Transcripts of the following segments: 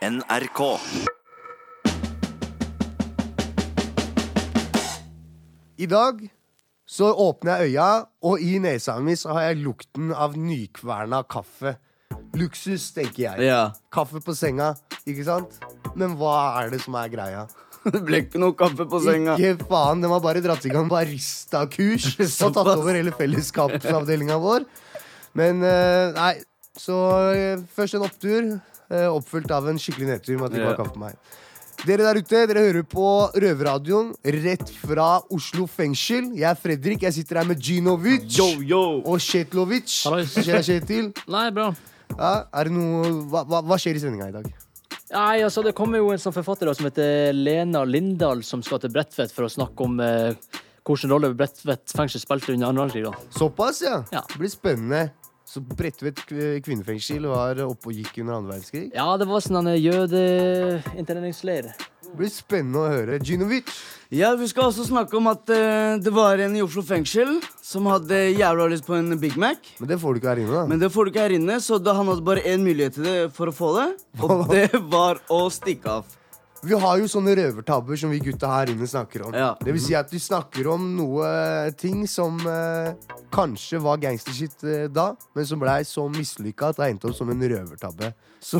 NRK. I dag så åpner jeg øya, og i nesa mi så har jeg lukten av nykverna kaffe. Luksus, tenker jeg. Ja. Kaffe på senga, ikke sant? Men hva er det som er greia? Det ble ikke noe kaffe på senga. Ikke faen, de har bare dratt i gang barista-kurs og tatt over hele fellesskapsavdelinga vår. Men eh, nei, så eh, først en opptur, eh, oppfulgt av en skikkelig nedtur med at de ikke har kaffe på meg. Dere der ute, dere hører på Røverradioen rett fra Oslo fengsel. Jeg er Fredrik, jeg sitter her med Ginovic Yo, yo. og Shetlovic. Hva skjer, Kjetil? Nei, bra. Ja, er det noe, hva, hva, hva skjer i sendinga i dag? Nei, altså Det kommer jo en sånn forfatter da, som heter Lena Lindahl, som skal til Bredtvet for å snakke om eh, hvilken rolle Bredtvet fengsel spilte under annen verdenskrig. Såpass, ja. Ja. Det blir spennende. Så Bredtvet et kvinnefengsel var oppe og gikk under andre verdenskrig. Ja, det var sånn en jødeinterneringsleir. Det blir spennende å høre. Ginovic. Ja, Vi skal også snakke om at uh, det var en i Oslo fengsel som hadde jævla lyst på en Big Mac. Men det får du ikke her inne, da. Men det får du ikke her inne, så da han hadde bare én mulighet til det for å få det. Og det var å stikke av. Vi har jo sånne røvertabber som vi gutta her inne snakker om. Ja. Det vil si at vi snakker om noe eh, ting som eh, kanskje var gangstershit eh, da, men som blei så mislykka at det endte opp som en røvertabbe. Så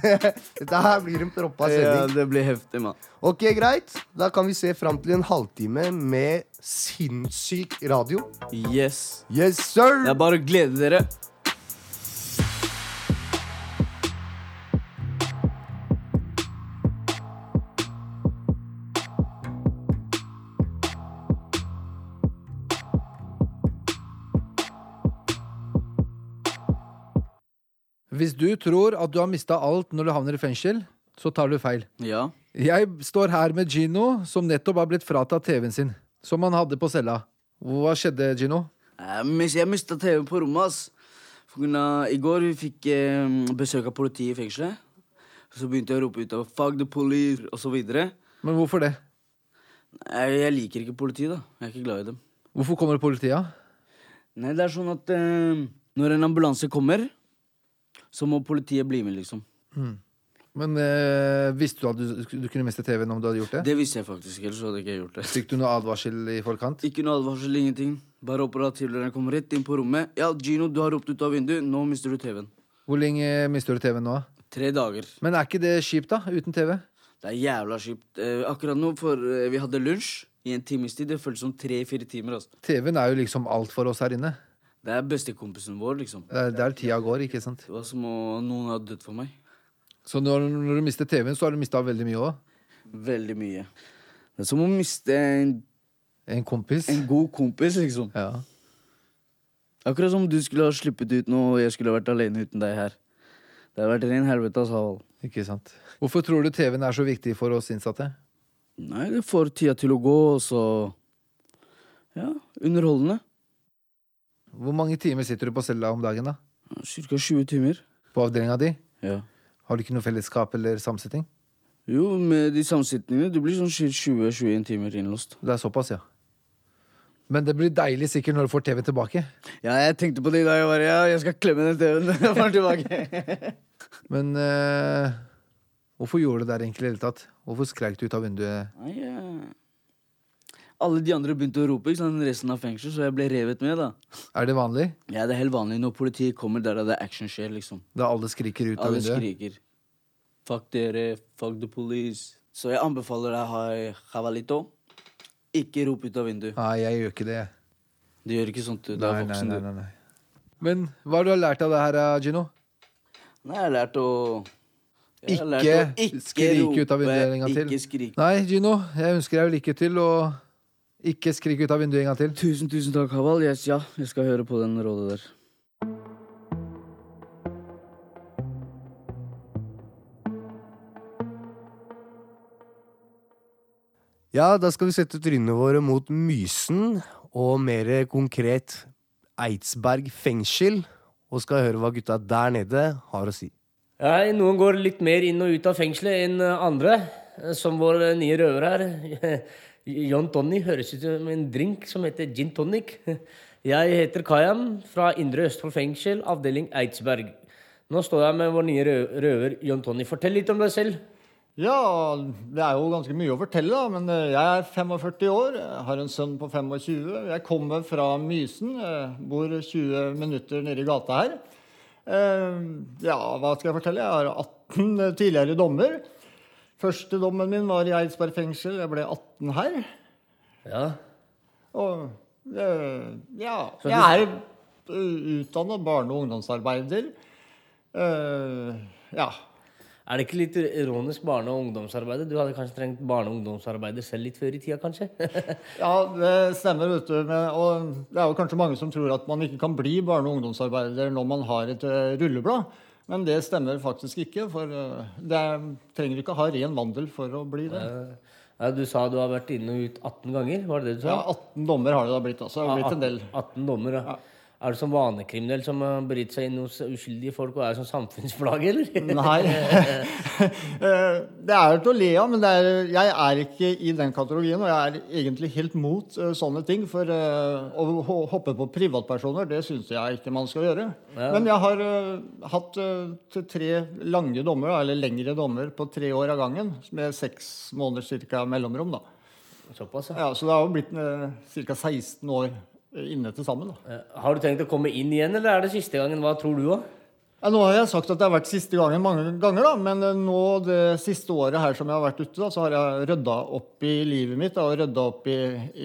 det, dette her blir en proppa Ja, sending. det blir heftig, mann. Ok, greit. Da kan vi se fram til en halvtime med sinnssyk radio. Yes. Yes, sir! Er bare gleder dere. Hvis du tror at du har mista alt når du havner i fengsel, så tar du feil. Ja. Jeg står her med Gino, som nettopp har blitt fratatt TV-en sin. Som han hadde på cella. Hva skjedde, Gino? Eh, Jeg mista TV på rommet, ass. For grunn av- I går vi fikk eh, besøk av politiet i fengselet. Så begynte jeg å rope ut av 'fuck the police' videre. Men hvorfor det? Jeg, jeg liker ikke politiet, da. Jeg er ikke glad i dem. Hvorfor kommer politiet? Nei, det er sånn at eh, når en ambulanse kommer, så må politiet bli med, liksom. Men øh, visste du at du, du kunne miste TV-en om du hadde gjort det? Det visste jeg faktisk, ellers hadde jeg ikke gjort det. Fikk du noe advarsel i forkant? Ikke noe advarsel, ingenting. Bare operativlederen kom rett inn på rommet. Ja, Gino, du har ropt ut av vinduet. Nå mister du TV-en. Hvor lenge mister du TV-en nå? Tre dager. Men er ikke det kjipt, da? Uten TV? Det er jævla kjipt. Eh, akkurat nå, for eh, vi hadde lunsj i en times tid. Det føltes som tre-fire timer. Altså. TV-en er jo liksom alt for oss her inne. Det er bestekompisen vår, liksom. Det er der tida går, ikke sant? Det var som om noen hadde dødd for meg. Så når, når du mister TV-en, så har du mista veldig mye òg. Veldig mye. Det er som å miste en, En kompis. en god kompis, liksom. Ja. Akkurat som du skulle ha sluppet ut nå, og jeg skulle ha vært alene uten deg her. Det har vært ren helvete, altså. Ikke sant. Hvorfor tror du TV-en er så viktig for oss innsatte? Nei, det får tida til å gå, og så Ja, underholdende. Hvor mange timer sitter du på cella om dagen, da? Cirka 20 timer. På avdelinga di? Ja. Har du ikke noe fellesskap eller samsetting? Jo, med de samsittningene. Det blir sånn 20-21 timer innlåst. Det er såpass, ja. Men det blir deilig sikkert når du får TV tilbake. Ja, jeg tenkte på det i dag. Jeg bare, ja, jeg skal klemme den TV-en når jeg får tilbake. Men uh, hvorfor gjorde du det der egentlig i det hele tatt? Hvorfor skreik du ut av vinduet? Nei, ja. Alle de andre begynte å rope, ikke sant, resten av fengsel, så jeg ble revet med, da. Er det vanlig? Ja, det er helt vanlig når politiet kommer, der er det action skjer, liksom. Da alle skriker ut av vinduet? Alle skriker. Fuck dere, fuck the police. Så jeg anbefaler deg ha javalito. Ikke rop ut av vinduet. Nei, jeg gjør ikke det. Du gjør ikke sånt, du. Du Nei, er nei, voksen, nei, du. nei, nei. Men hva har du lært av det her, eh, Gino? Nei, jeg har lært å jeg har lært Ikke å ikke skrike rope, ut av vinduet en gang til. Ikke skrike. Nei, Gino, jeg ønsker deg lykke til, og ikke skrik ut av vinduet en gang til. Tusen, tusen takk, Haval. Yes, ja, jeg skal høre på den rådet der. Ja, da skal vi sette trynene våre mot Mysen, og mer konkret Eidsberg fengsel, og skal høre hva gutta der nede har å si. Nei, noen går litt mer inn og ut av fengselet enn andre. Som vår nye røver her. John Tony høres ut som en drink som heter gin tonic. Jeg heter Kayan fra Indre Østfold fengsel, avdeling Eidsberg. Nå står jeg med vår nye rø- røver John Tony. Fortell litt om deg selv. Ja, det er jo ganske mye å fortelle, da. Men eh, jeg er 45 år, jeg har en sønn på 25. Jeg kommer fra Mysen, jeg bor 20 minutter nede i gata her. Eh, Ja, hva skal jeg fortelle? Jeg har 18 tidligere dommer. Første dommen min var i Eidsberg fengsel. Jeg ble 18 her. Ja. Og ja, jeg er utdanna barne- og ungdomsarbeider. Uh, ja. Er det ikke litt ironisk barne- og ungdomsarbeider? Du hadde kanskje trengt barne- og ungdomsarbeider selv litt før i tida, kanskje? Ja, det stemmer. vet du. Men, og det er jo kanskje mange som tror at man ikke kan bli barne- og ungdomsarbeider når man har et eh, rulleblad. Men det stemmer faktisk ikke. For eh, det er, trenger ikke ha ren vandel for å bli det. ja, du sa du har vært inn og ut 18 ganger, var det det du sa? Ja, 18 dommer har det da blitt. altså. Det har blitt en del. 18 dommer, ja. Er du som vanekriminell som bryter seg inn hos uskyldige folk og er som samfunnsplage, eller? Nei. Eh, det er til å le av, men er, jeg er ikke i den kategorien. Og jeg er egentlig helt mot eh, sånne ting. For eh, å hoppe på privatpersoner, det syns jeg ikke man skal gjøre. Men jeg har hatt til tre lange dommer, eller lengre dommer, på tre år av gangen. Med seks måneder cirka mellomrom. da. Såpass, ja. Ja, så det har jo blitt ca. 16 år inne til sammen. da. Eh, Har du tenkt å komme inn igjen, eller er det siste gangen? Hva tror du, òg? Ja, nå har jeg sagt at det har vært siste gangen mange ganger, da, men eh, nå det siste året her som jeg har vært ute, da, så har jeg rydda opp i livet mitt da, og rydda opp i,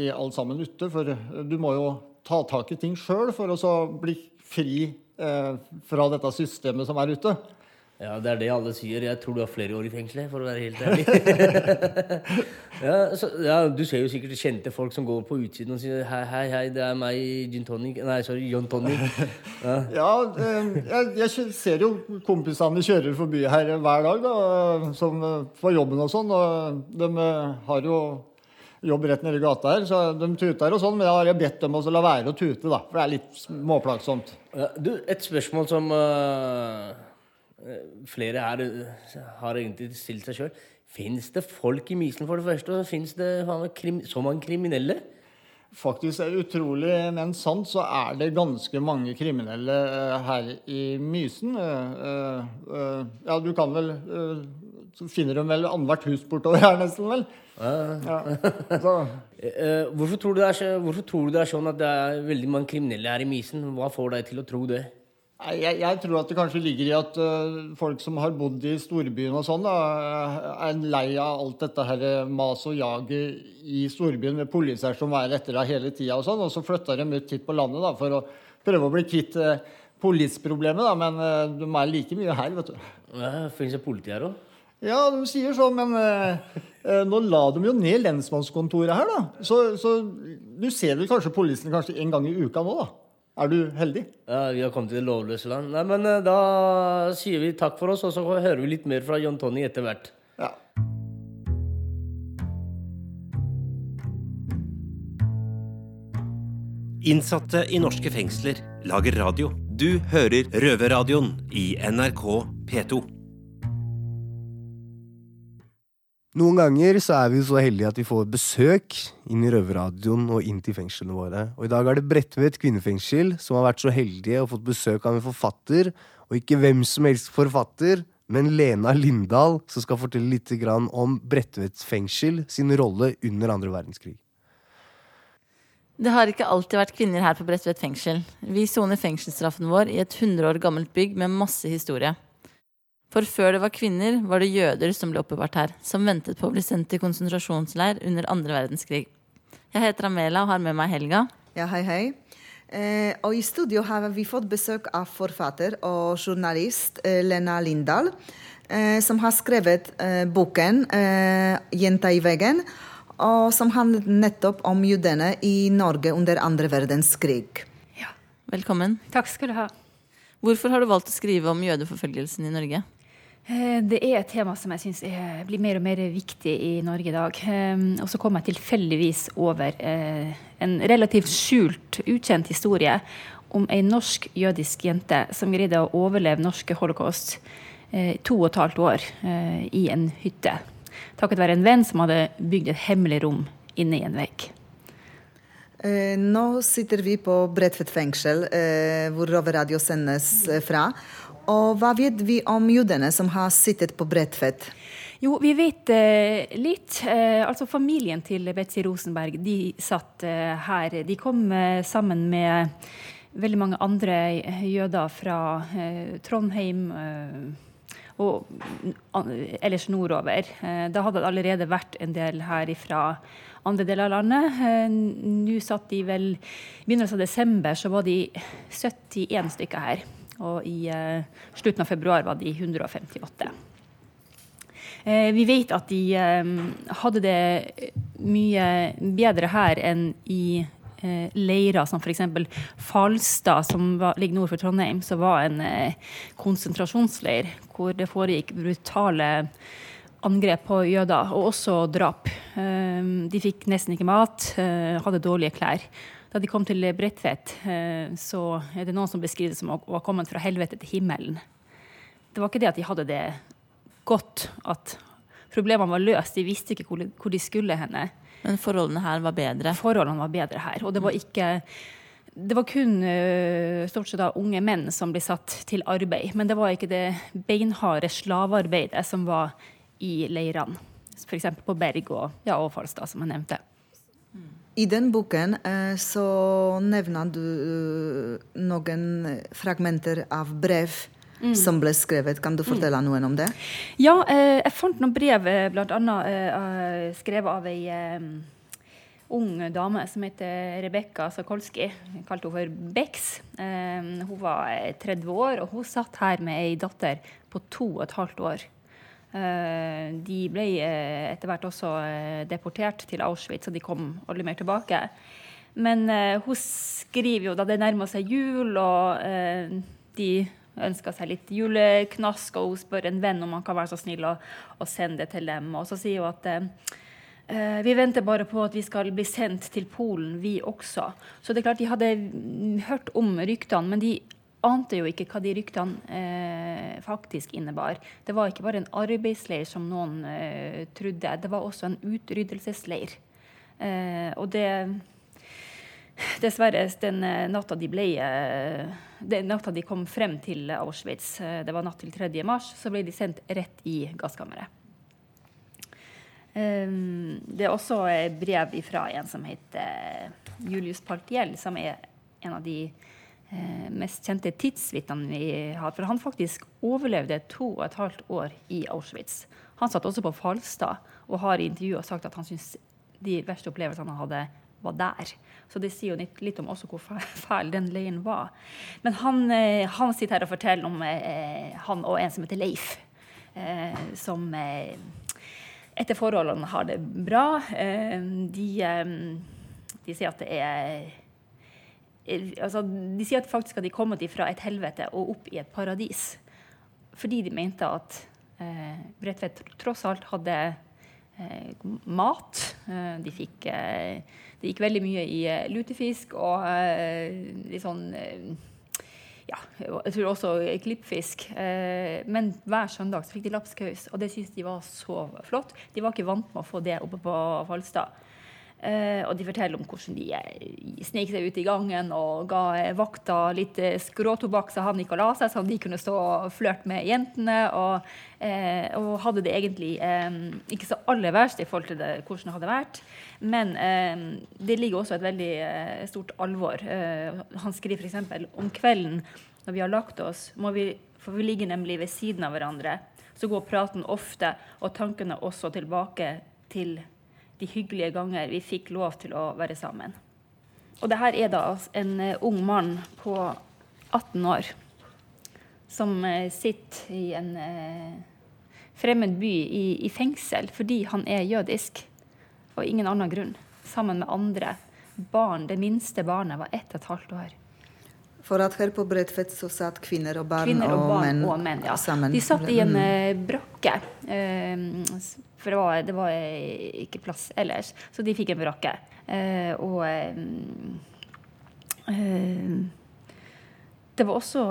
i alt sammen ute. For eh, du må jo ta tak i ting sjøl for å så bli fri eh, fra dette systemet som er ute. Ja, det er det alle sier. Jeg tror du har flere år i fengselet, for å være helt ærlig. ja, så, ja, du ser jo sikkert kjente folk som går på utsiden og sier hei, hei, hei, det er meg, Gin Tonic Nei, sorry, John Tonic. Ja. Ja, eh, jeg, jeg ser jo kompisene kjører forbi her hver dag, da, som får jobben og sånn. Og de eh, har jo jobb rett nede i gata her, så de tuter og sånn. Men da har jeg bedt dem å la være å tute, da, for det er litt småplagsomt. Ja, du, et spørsmål som øh, flere her øh, har egentlig stilt seg sjøl. Fins det folk i Mysen, for det første? Og fins det så mange kriminelle? Faktisk er det utrolig, men sant, så er det ganske mange kriminelle eh, her i Mysen. Eh, eh, eh, ja, du kan vel eh, Så finner de vel annethvert hus bortover her, nesten, vel. Ja. Eh, hvorfor, tror er, hvorfor tror du det er sånn at det er veldig mange kriminelle her i Mysen? Hva får deg til å tro det? Jeg, jeg tror at det kanskje ligger i at uh, folk som har bodd i storbyen og sånn, da, er lei av alt dette her øh, mas og jaget i storbyen med poliser som er etter deg hele tida og sånn, og så flytter de ut hit på landet da, for å prøve å bli kvitt uh, polisproblemet, da, men uh, de er like mye her, vet du. Ja, Fins det politi her òg? Ja, de sier så, men nå la de jo ned lensmannskontoret her, da. Så, så du ser vel kanskje politiet kanskje en gang i uka nå, da. Er du heldig? Ja, vi har kommet til det lovløse land. Nei, men eh, da sier vi takk for oss, og så hører vi litt mer fra John Tony etter hvert. Ja. Innsatte i norske fengsler lager radio. Du hører Røverradioen i NRK P2. Noen ganger så er vi så heldige at vi får besøk inn i Røverradioen og inn til fengslene våre. Og i dag er det Bredtvet kvinnefengsel som har vært så heldige og fått besøk av en forfatter. Og ikke hvem som helst forfatter, men Lena Lindahl, som skal fortelle litt om Bredtvet fengsel sin rolle under andre verdenskrig. Det har ikke alltid vært kvinner her på Bredtvet fengsel. Vi soner fengselsstraffen vår i et 100 år gammelt bygg med masse historie. For før det var kvinner, var det jøder som ble oppbevart her, som ventet på å bli sendt til konsentrasjonsleir under andre verdenskrig. Jeg heter Amela og har med meg Helga. Ja, hei, hei. Eh, og i studio har vi fått besøk av forfatter og journalist eh, Lena Lindahl, eh, som har skrevet eh, boken eh, 'Jenta i veggen', og som handlet nettopp om jødene i Norge under andre verdenskrig. Velkommen. Takk skal du ha. Hvorfor har du valgt å skrive om jødeforfølgelsen i Norge? Eh, Det er et tema som jeg syns blir mer og mer viktig i Norge i dag. Eh, Og så kom jeg tilfeldigvis over eh, en relativt skjult, ukjent historie om ei norsk jødisk jente som greide å overleve norske holocaust eh, to og et halvt år i en hytte. Takket være en venn som hadde bygd et hemmelig rom inne i en vegg. Nå sitter vi på Bredtvet fengsel, hvor Rover Radio sendes fra. Og hva vet vi om jødene som har sittet på Bredtvet? Jo, vi vet eh, litt. Eh, altså Familien til Betzy Rosenberg de satt eh, her. De kom eh, sammen med veldig mange andre jøder fra eh, Trondheim eh, og ellers nordover. Eh, da hadde det allerede vært en del her fra andre deler av landet. Eh, Nå satt de vel I begynnelsen av desember så var de 71 stykker her. Og i eh, slutten av februar var de 158. Eh, Vi vet at de eh, hadde det mye bedre her enn i leirer som f.eks. Falstad, som var, ligger nord for Trondheim, som var en konsentrasjonsleir hvor det foregikk brutale angrep på jøder, og også drap. De fikk nesten ikke mat, hadde dårlige klær. Da de kom til Bredtvet, eh, så er det noen som beskriver det som å ha kommet fra helvete til himmelen. Det var ikke det at de hadde det godt at problemene var løst. De visste ikke hvor, hvor de skulle henne. Men forholdene her var bedre. Forholdene var bedre her. Og det var ikke Det var kun øh, stort sett da unge menn som ble satt til arbeid. Men det var ikke det beinharde slavearbeidet som var i leirene. F.eks. på Berg og, ja, og Falstad, som jeg nevnte. I den boken eh, så nevner du eh, noen fragmenter av brev som ble skrevet. Kan du fortelle noen om det? Ja, eh, jeg fant noen brev, bl.a. blant annet eh, eh, skrevet av ei eh, ung dame som heter Rebekka Sokolski. Jeg kalte henne for Bex. Eh, hun var eh, 30 år, og hun satt her med ei datter på to og et halvt år. Eh, de ble eh, etter hvert også eh, deportert til Auschwitz, og de kom aldri mer tilbake. Men hun skriver jo da det nærmer seg jul, og de ønsker seg litt juleknask, og hun spør en venn om han kan være så snill å, sende det til dem. Og så sier hun at vi venter bare på at vi skal bli sendt til Polen, vi også. Så det er klart de hadde mm, hørt om ryktene, men de ante jo ikke hva de ryktene eh, faktisk innebar. Det var ikke bare en arbeidsleir som noen eh, trodde, det var også en utryddelsesleir. Eh, og det Dessverre, den eh, natta de ble eh, den natta de kom frem til Auschwitz, eh, det var natt til 3. mars, så ble de sendt rett i gasskammeret. Det er også brev fra en som heter Julius Partiell, som er en av de mest kjente tidsvitnene vi har. For han faktisk overlevde to og et halvt år i Auschwitz. Han satt også på Falstad og har i intervjuet sagt at han syns de verste opplevelsene han hadde, var der. Så det sier jo litt, om også hvor fæl, den leiren var. Men han, eh, han sitter her og forteller om eh, han og en som heter Leif, eh, som eh, etter forholdene har det bra. Eh, de, eh, de sier at det er eh, altså, De sier at faktisk at de kommet fra et helvete og opp i et paradis. Fordi de mente at eh, Bredtvet tross alt hadde eh, mat. Eh, de fikk eh, Det gikk veldig mye i eh, lutefisk og eh, litt sånn eh, ja, jeg tror også klippfisk. Eh, men hver søndag så fikk de lapskaus, og det syntes de var så flott. De var ikke vant med å få det oppe på Falstad. Eh, og de forteller om hvordan de eh, snek seg ut i gangen og ga eh, vakta litt skråtobakk så han gikk og la seg, så de kunne stå og flørte med jentene. Og, og hadde det egentlig ikke så aller verst i forhold til det, hvordan det hadde vært. Men det ligger også et veldig stort alvor. Han skriver f.eks.: Om kvelden når vi har lagt oss, må vi, for vi ligger nemlig ved siden av hverandre, så går praten ofte, og tankene også tilbake til de hyggelige ganger vi fikk lov til å være sammen. Og det her er da altså en eh, ung mann på 18 år som eh, sitter i en eh, fremmed by i, i fengsel fordi han er jødisk, og ingen annen grunn, sammen med andre. Barn, Det minste barnet var ett og et halvt år. For at her på Bredtvet så satt kvinner og barn, Kvinner og, og, barn menn, og menn. ja. sammen. De satt i en Mm. brakke, eh, for det var, det var eh, ikke plass ellers. Så de fikk en brakke. Og det var også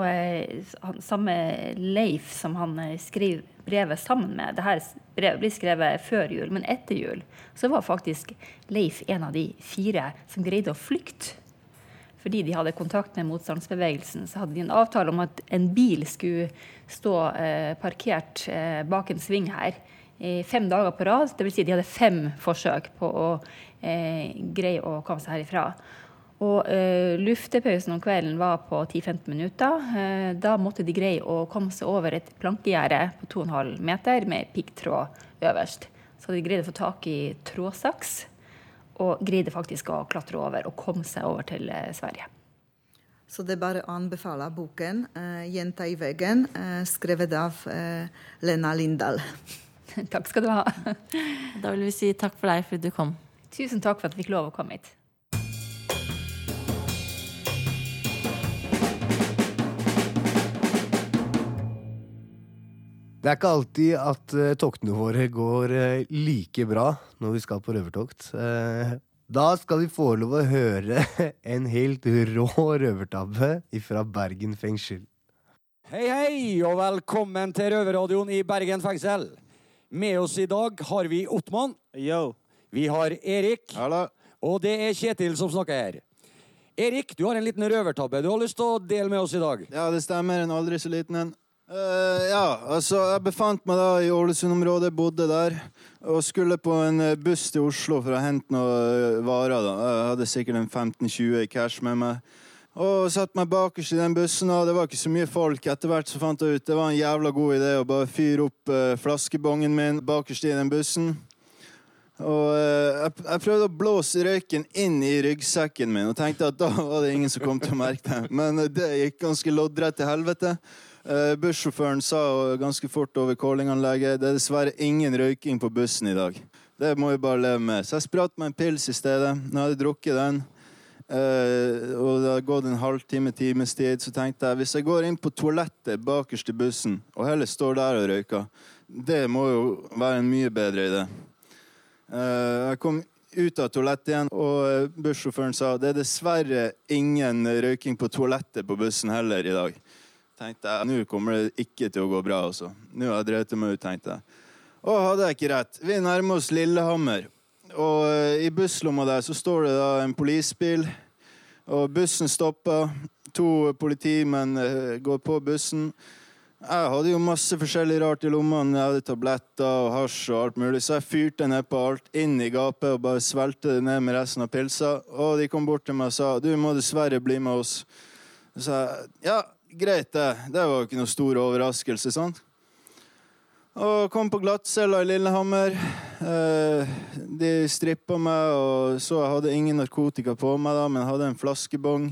han, samme Leif som han skrev brevet sammen med. Dette brevet ble skrevet før jul, men etter jul så var faktisk Leif en av de fire som greide å flykte. Fordi de hadde kontakt med motstandsbevegelsen, så hadde de en avtale om at en bil skulle stå eh, parkert eh, bak en sving her i fem dager på rad. Dvs. Si de hadde fem forsøk på å eh, greie å komme seg herifra. Og eh, luftepausen om kvelden var på 10-15 minutter. Eh, da måtte de greie å komme seg over et plankegjerde på 2,5 meter med piggtråd øverst. Så hadde de greid å få tak i trådsaks og greide faktisk å klatre over og komme seg over til eh, Sverige. Så det er bare å anbefale boken eh, 'Jenta i veggen', eh, skrevet av eh, Lena Lindahl. takk skal du ha. Da vil vi si takk for deg for at du kom. Tusen takk for at vi fikk lov å komme hit. Det er ikke alltid at uh, toktene våre går uh, like bra når vi skal på røvertokt. Uh, da skal vi få lov å høre en helt rå røvertabbe fra Bergen fengsel. Hei, hei, og velkommen til Røverradioen i Bergen fengsel. Med oss i dag har vi Ottmann. Yo. Vi har Erik. Hallo. Og det er Kjetil som snakker her. Erik, du har en liten røvertabbe du har lyst til å dele med oss i dag. Ja, det stemmer. En aldri så liten en. Uh, ja, altså, jeg befant meg da i Ålesund-området, bodde der. Og skulle på en eh, buss til Oslo for å hente noen varer. da. Jeg hadde sikkert en 15-20 i cash med meg. Og satte meg bakerst i den bussen, og det var ikke så mye folk. Etter hvert så fant jeg ut det var en jævla god idé å bare fyre opp uh, flaskebongen min bakerst i den bussen. Og uh, jeg, jeg, prøvde å blåse røyken inn i ryggsekken min og tenkte at da var det ingen som kom til å merke det. Men uh, det gikk ganske loddrett til helvete. Uh, Bussjåføren sa ganske fort over callinganlegget det er dessverre ingen røyking på bussen i dag. Det må vi bare leve med. Så jeg spratt meg en pils i stedet. Jeg hadde drukket den, Uh, og det har gått en halvtime, times tid, så tenkte jeg hvis jeg går inn på toalettet bakerst i bussen og heller står der og røyker, det må jo være en mye bedre idé. Uh, jeg kom ut av toalettet igjen, og bussjåføren sa det er dessverre ingen røyking på toalettet på bussen heller i dag. Tenkte jeg, Nå kommer det ikke til å gå bra. altså. Nå har jeg drevet meg ut, tenkte jeg. Og hadde jeg ikke rett. Vi nærmer oss Lillehammer. Og uh, i busslomma der så står det da en politibil. Og bussen stopper. To politimenn uh, går på bussen. Jeg hadde jo masse forskjellig rart i lommene. Jeg hadde tabletter og hasj og alt mulig. Så jeg fyrte ned på alt, inn i gapet og bare svelgte det ned med resten av pilsa. Og de kom bort til meg og sa du må dessverre bli med oss. Så jeg ja, greit det. Det var jo ikke noe stor overraskelse, sant? Og kom på glattcella i Lillehammer. Eh, de strippa meg og så jeg hadde ingen narkotika på meg, da, men jeg hadde en flaskebong.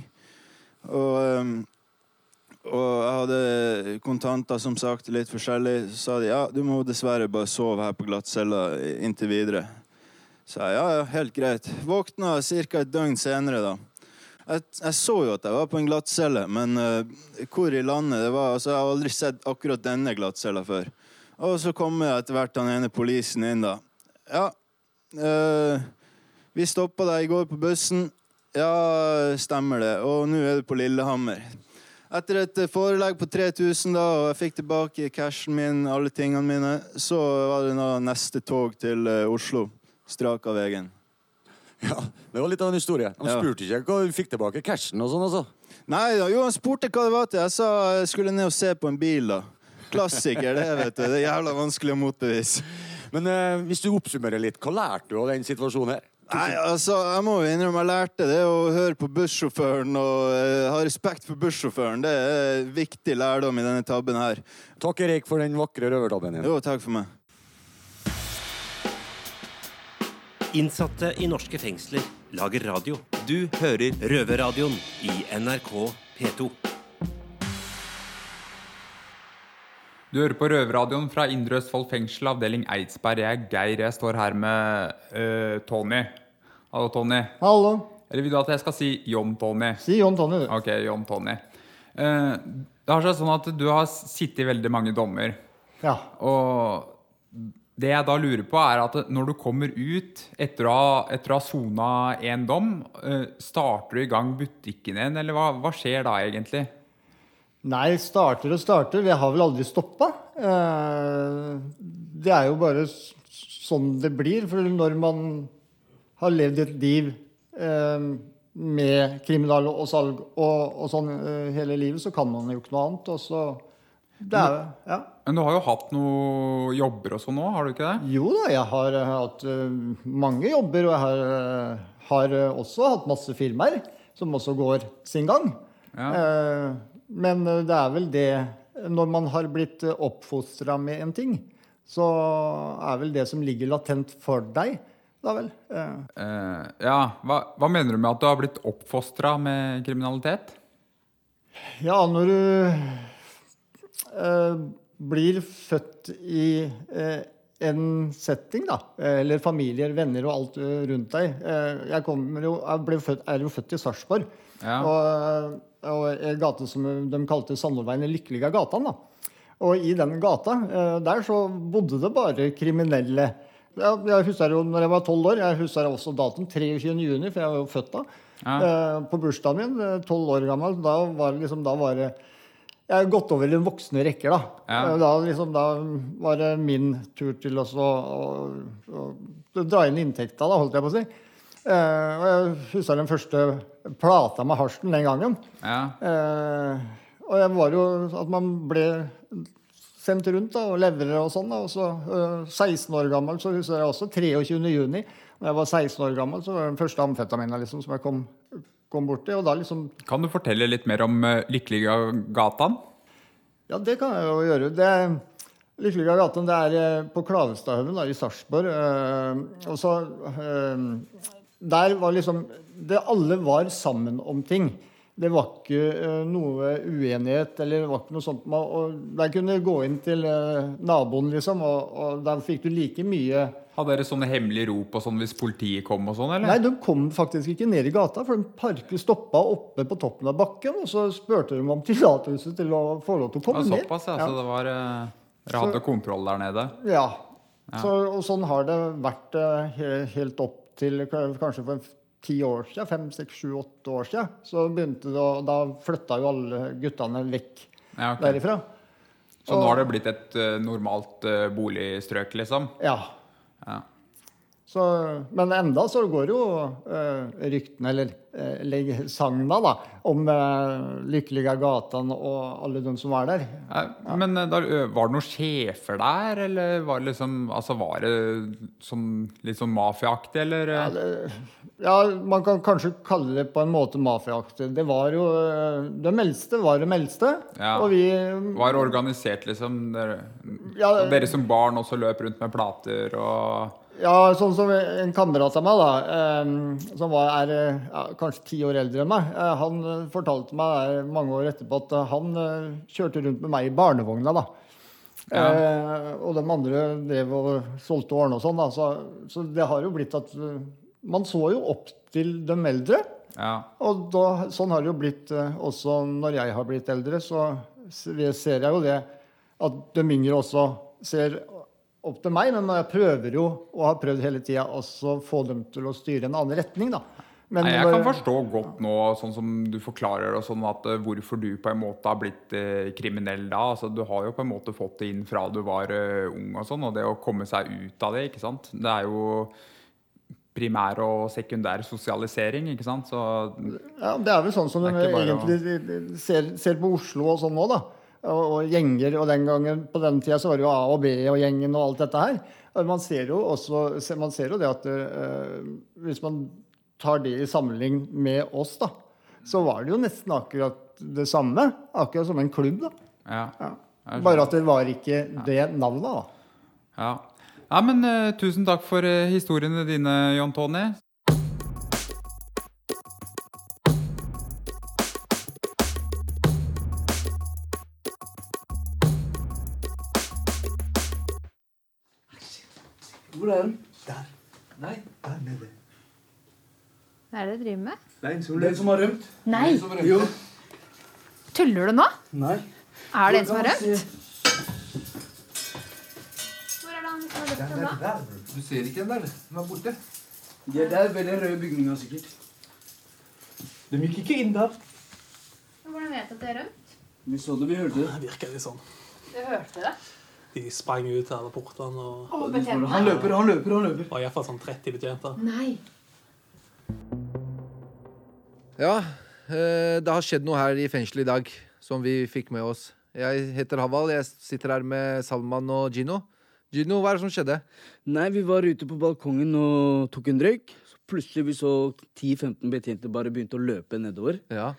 Og, eh, og jeg hadde kontanter, som sagt, litt forskjellig. Så sa de ja, du må dessverre bare sove her på glattcella inntil videre. Så jeg ja, ja, helt greit. Våkna ca. et døgn senere, da. Jeg, jeg, så jo at jeg var på en glattcelle, men uh, hvor i landet det var altså, Jeg har aldri sett akkurat denne glattcella før. Og så kommer etter hvert den ene polisen inn, da. Ja, uh, vi stoppa deg i går på bussen. Ja, stemmer det. Og nå er du på Lillehammer. Etter et forelegg på 3000, da, og jeg fikk tilbake cashen min, alle tingene mine, så var det neste tog til uh, Oslo. Strak av veien. Ja, Det var litt av en historie. Ja. spurte ikke hva hun fikk tilbake cashen og sånn, altså. Nei da, jo, han spurte hva det var til. Jeg sa jeg skulle ned og se på en bil, da. Klassiker, det, vet du. Det er jævla vanskelig å motbevise. Men eh, hvis du oppsummerer litt, hva lærte du av den situasjonen her? Nei, altså, jeg må jo innrømme jeg lærte det å høre på bussjåføren og eh, ha respekt for bussjåføren. Det er viktig lærdom i denne tabben her. Takk, Erik, for den vakre røvertabben din. Jo, takk for meg. Innsatte i norske fengsler lager radio. Du hører Røverradioen i NRK P2. Du hører på Røverradioen fra Indre Østfold fengsel, avdeling Eidsberg. Jeg er Geir. Jeg står her med eh, Tony. Hallo, Tony. Hallo. Eller vil du at jeg skal si John Tony? Si John Tony, du. Ok, John Tony. Uh, det har seg sånn at du har sittet i veldig mange dommer. Ja. Og det jeg da lurer på, er at når du kommer ut etter å etter å ha sona én dom, eh, starter du i gang butikken igjen, eller hva, hva skjer da egentlig? Nei, starter og starter. Vi har vel aldri stoppa. Eh, det er jo bare sånn det blir. For når man har levd et liv eh, med kriminal og salg og, og sånn hele livet, så kan man jo ikke noe annet. Og så det er, det, ja. Men du har jo hatt noen jobber og sånn nå, har du ikke det? Jo da, jeg har eh, hatt eh, mange jobber, og jeg har, eh, har også hatt masse firmaer som også går sin gang. Ja. men det er vel det Når man har blitt oppfostra med en ting, så er vel det som ligger latent for deg, da vel. Ja, hva, hva mener du med at du har blitt oppfostra med kriminalitet? Ja, når du blir født i eh, en setting, da, eh, eller familier, venner og alt eh, rundt deg eh, Jeg, jo, jeg født, er jo født i Sarpsborg, Ja. og, og en gate som de kalte Sandorveien, den lykkelige gatan. da. Og i den gata eh, der så bodde det bare kriminelle. Ja, jeg husker jo når jeg var tolv år, jeg husker også datoen 23. juni, for jeg var jo født da. Eh, på bursdagen min, eh, tolv år gammel, da var det liksom, da var det Jeg har gått over i den voksne rekker, da. Ja. Eh, Da, liksom, da var det min tur til å, å, å, å dra inn inntekta, da, holdt jeg på å si. Eh, og jeg husker den første plata med Harsten den gangen. Ja. Eh, og jeg var jo at man ble sendt rundt da, og leverer og sånn. og så eh, 16 år gammel, så husker jeg også 23. juni. Da jeg var 16 år gammel, så var det den første amfetamina liksom, som jeg kom, kom borti. Og da liksom Kan du fortelle litt mer om uh, Lykkeligagatan? Ja, det kan jeg jo gjøre. Det Lykkeligagatan det er eh, på Klavestadhaugen i Sarpsborg. Uh, og så uh, Der var liksom det Alle var sammen om ting. Det var ikke noe uenighet eller det var ikke noe sånt. Man, der kunne du gå inn til naboen, liksom, og, og der fikk du like mye Hadde dere sånne hemmelige rop og sånn hvis politiet kom og sånn, eller? Nei, de kom faktisk ikke ned i gata, for de parket stoppa oppe på toppen av bakken. Og så spurte de om tillatelse til å få lov til å komme komme såpass, ned. ja. Så det var uh, Dere hadde kontroll der nede? Ja. Ja. Så, og sånn har det vært eh, helt opp til kanskje for ti år siden, fem, seks, sju, åtte år siden. Så begynte det og Da flytta jo alle guttene vekk Ja, okay. derifra. Så nå har det blitt et eh, normalt eh, boligstrøk, liksom? Ja. Ja. Så, men enda så går jo eh, ryktene, eller uh, sagna, da, om eh, Lykkelige gatan og alle de som var der. Ja, Men der, var det noen sjefer der, eller var det liksom Altså var det som, litt sånn mafiaaktig, eller? Ja, det, ja, man kan kanskje kalle det på en måte mafiaaktig. Det var jo De Det meldste var det meldste. Ja. Og vi Var organisert, liksom? Dere, Ja, dere som barn også løp rundt med plater og Ja, sånn som en kamerat av meg, da, eh, som var, er ja, kanskje ti år eldre enn meg, eh, han eh, fortalte meg eh, mange år etterpå at han eh, kjørte rundt med meg i barnevogna. da. Eh, og de andre drev og solgte og ordna og sånn. da, Så, så det har jo blitt at man så jo opp til de eldre. Ja. Og da, sånn har det jo blitt også når jeg har blitt eldre. Så ser jeg jo det at de yngre også ser opp til meg. Men jeg prøver jo, og har prøvd hele tida, også få dem til å styre en annen retning, da. Men Nei, jeg kan forstå godt nå, sånn som du forklarer det, sånn at eh, hvorfor du på en måte har blitt eh, kriminell da. Altså, du har jo på en måte fått det inn fra du var eh, ung og sånn, og det å komme seg ut av det, ikke sant. Det er jo primær og sekundær sosialisering, ikke sant. Så Ja, Det er vel sånn som du bare å- egentlig ser, ser på Oslo og sånn nå, da. Og, og gjenger. Og den gangen, på den tida så var det jo A og B og gjengen og alt dette her. Og man ser jo også man ser jo det at uh, hvis man tar det i sammenligning med oss, da, så var det jo nesten akkurat det samme. Akkurat som en klubb, da. ja. Ja. Bare at det var ikke det navnet, da. Ja. ja men uh, tusen takk for uh, historiene dine, John Tony. Hva er det du driver med? Den som har rømt. Nei. Den som har rømt. Jo. Tuller du nå? Nei. Er det en som har rømt? Hvor er det han som har rømt den da? Du ser ikke den der? Den er borte. De er der ved den røde bygninga, sikkert. De gikk ikke inn der. Hvordan vet du at det er rømt? Vi så det, vi hørte det. Det virker litt sånn. Du hørte det? De sprang ut av alle portene og Og? Han løper, han løper, han løper. Og iallfall sånn 30 betjenter. Nei. Ja, eh, det har skjedd noe her i fengselet i dag som vi fikk med oss. Jeg heter Haval, jeg sitter her med Salman og Gino. Gino, hva er det som skjedde? Nei, vi var ute på balkongen og tok en røyk. Så plutselig vi så 10-15 betjenter bare begynte å løpe nedover. Ja.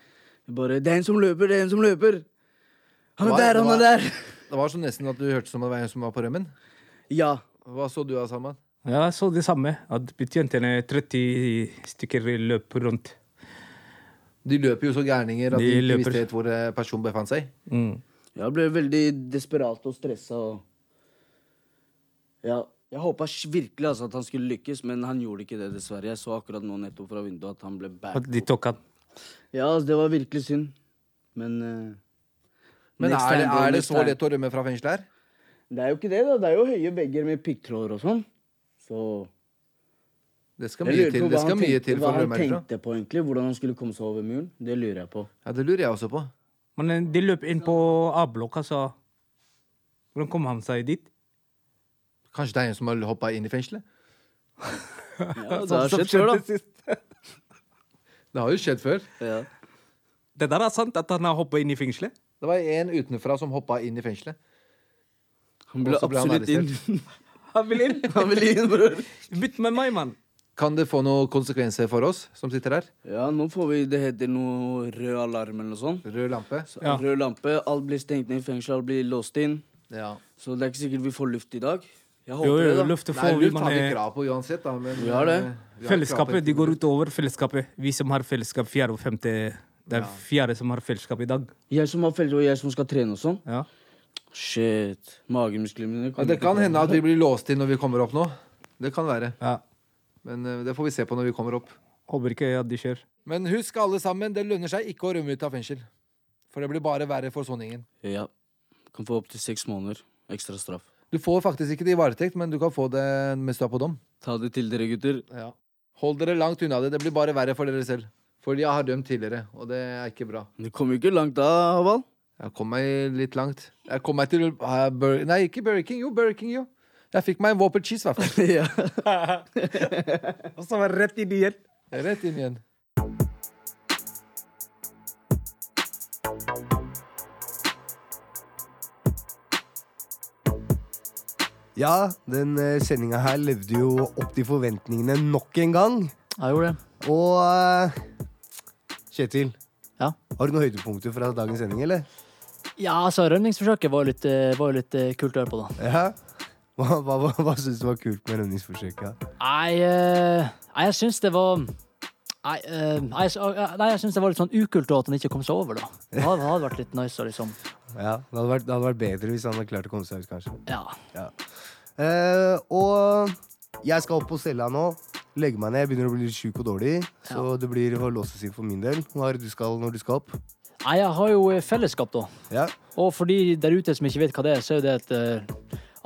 Vi bare 'Det er en som løper! Det er en som løper!' Han er der, han er der! Det var så nesten at du hørte som det var en som var på rømmen. Ja. Hva så du da, Salman? Ja, jeg så det samme. At betjentene 30 stykker løp rundt. De løper jo så gærninger at de, De ikke løper. visste helt hvor eh, personen befant seg. Jeg ble veldig desperat og stressa. Og... Ja, jeg håpa virkelig altså, at han skulle lykkes, men han gjorde ikke det, dessverre. Jeg så akkurat nå nettopp fra vinduet at han ble At back. de tok han. Ja, altså, det var virkelig synd. Men uh... Men er det, er det så lett å rømme fra fengselet her? Det er jo ikke det, da. Det er jo høye vegger med piggtråder og sånn. Så Det skal mye til, det skal mye tenkte- til for å Hva han tenkte på, egentlig. Hvordan han skulle komme seg over muren. Det lurer jeg på. Ja, det lurer jeg også på. Men eh, de løp inn på A-blokka, så Hvordan kom han seg dit? Kanskje det er en som har hoppa inn i fengselet? Ja, det Sånn har skjedd før, da. Det har jo skjedd før. Ja. Det der er sant, at han har hoppa inn i fengselet? Det var en utenfra som hoppa inn i fengselet. Han ble ble absolutt han inn. Han vil inn! Han vil inn, bror. Bytt med meg, mann. Kan det få noen konsekvenser for oss som sitter her? Ja, nå får vi Det heter noe rød alarm eller noe sånt. Rød lampe? Så, Ja. Rød lampe. Alt blir stengt ned i fengsel, alt blir låst inn. Ja. Så det er ikke sikkert vi får luft i dag. Jeg håper jo, det, da. løftet Nei, vi, luft har vi krav på uansett, da. Men, Vi har det. eh, vi har fellesskapet, de går utover fellesskapet. Vi som har fellesskap fjerde og femte Det er fjerde som har fellesskap i dag. Jeg som har fellesskap, og jeg som skal trene og sånn. Ja. Shit. Magemusklene mine Ja, det kan hende at vi blir låst inn når vi kommer opp nå. Det kan være. Ja. Men eh, det får vi se på når vi kommer opp. Håper ikke at det skjer. Men husk alle sammen, det lønner seg ikke å rømme ut av fengsel. For det blir bare verre for soningen. Ja. Kan få opptil seks måneder ekstra straff. Du får faktisk ikke det i varetekt, men du kan få det mens du er på dom. Ta det til dere, gutter. Ja. Hold dere langt unna det. Det blir bare verre for dere selv. For jeg har dømt tidligere, og det er ikke bra. Du kom jo ikke langt da, Haval. Jeg kom meg litt langt. Jeg kom meg til uh, Bur Nei, ikke Burger King. Jo, Burger King, jo. Jeg fikk meg en Whopper cheese, i hvert fall. ja. Og så var det rett inn igjen. Rett inn igjen. Ja, den uh, sendinga her levde jo opp til forventningene nok en gang. Jeg gjorde det. Og eh, Kjetil, Ja. har du noen høydepunkter fra dagens sending, eller? Ja, altså, rømningsforsøket var jo litt, eh, var litt eh, kult å høre på, da. Ja? Hva, hva, hva, hva syns du var kult med rømningsforsøket? Nei, eh, nei, jeg syns det var Nei, eh, nei, jeg, nei, jeg syns det var litt sånn ukult da, at han ikke kom seg over, da. Det hadde, hadde vært litt nice liksom Ja, det hadde, vært, det hadde vært bedre hvis han hadde klart å komme seg ut, kanskje. Ja. Eh, og jeg skal opp på cella nå. Legge meg ned. Jeg begynner å bli litt sjuk og dårlig. Så det blir å låses inn for min del. Hva er det du skal når du skal opp? Nei, jeg har jo eh, fellesskap, da. Ja. Og for de der ute som ikke vet hva det er, så er det et, eh,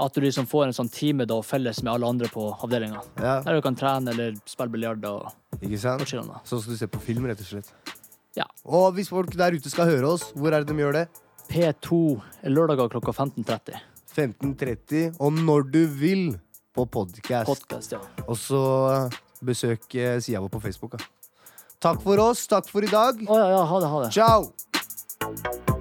at du liksom får en sånn time da, felles med alle andre på avdelinga. Ja. Der du kan trene eller spille biljard Ikke sant? og chille. da. Så skal du se på film, rett og slett. Ja. Og hvis folk der ute skal høre oss, hvor er det de gjør det? P2 lørdager klokka 15.30. 15.30, og når du vil på podcast. Podcast, ja. Og så besøk eh, sida vår på Facebook. Da. Takk for oss. Takk for i dag. Oh, ja, ja, ha det, ha det. Ciao!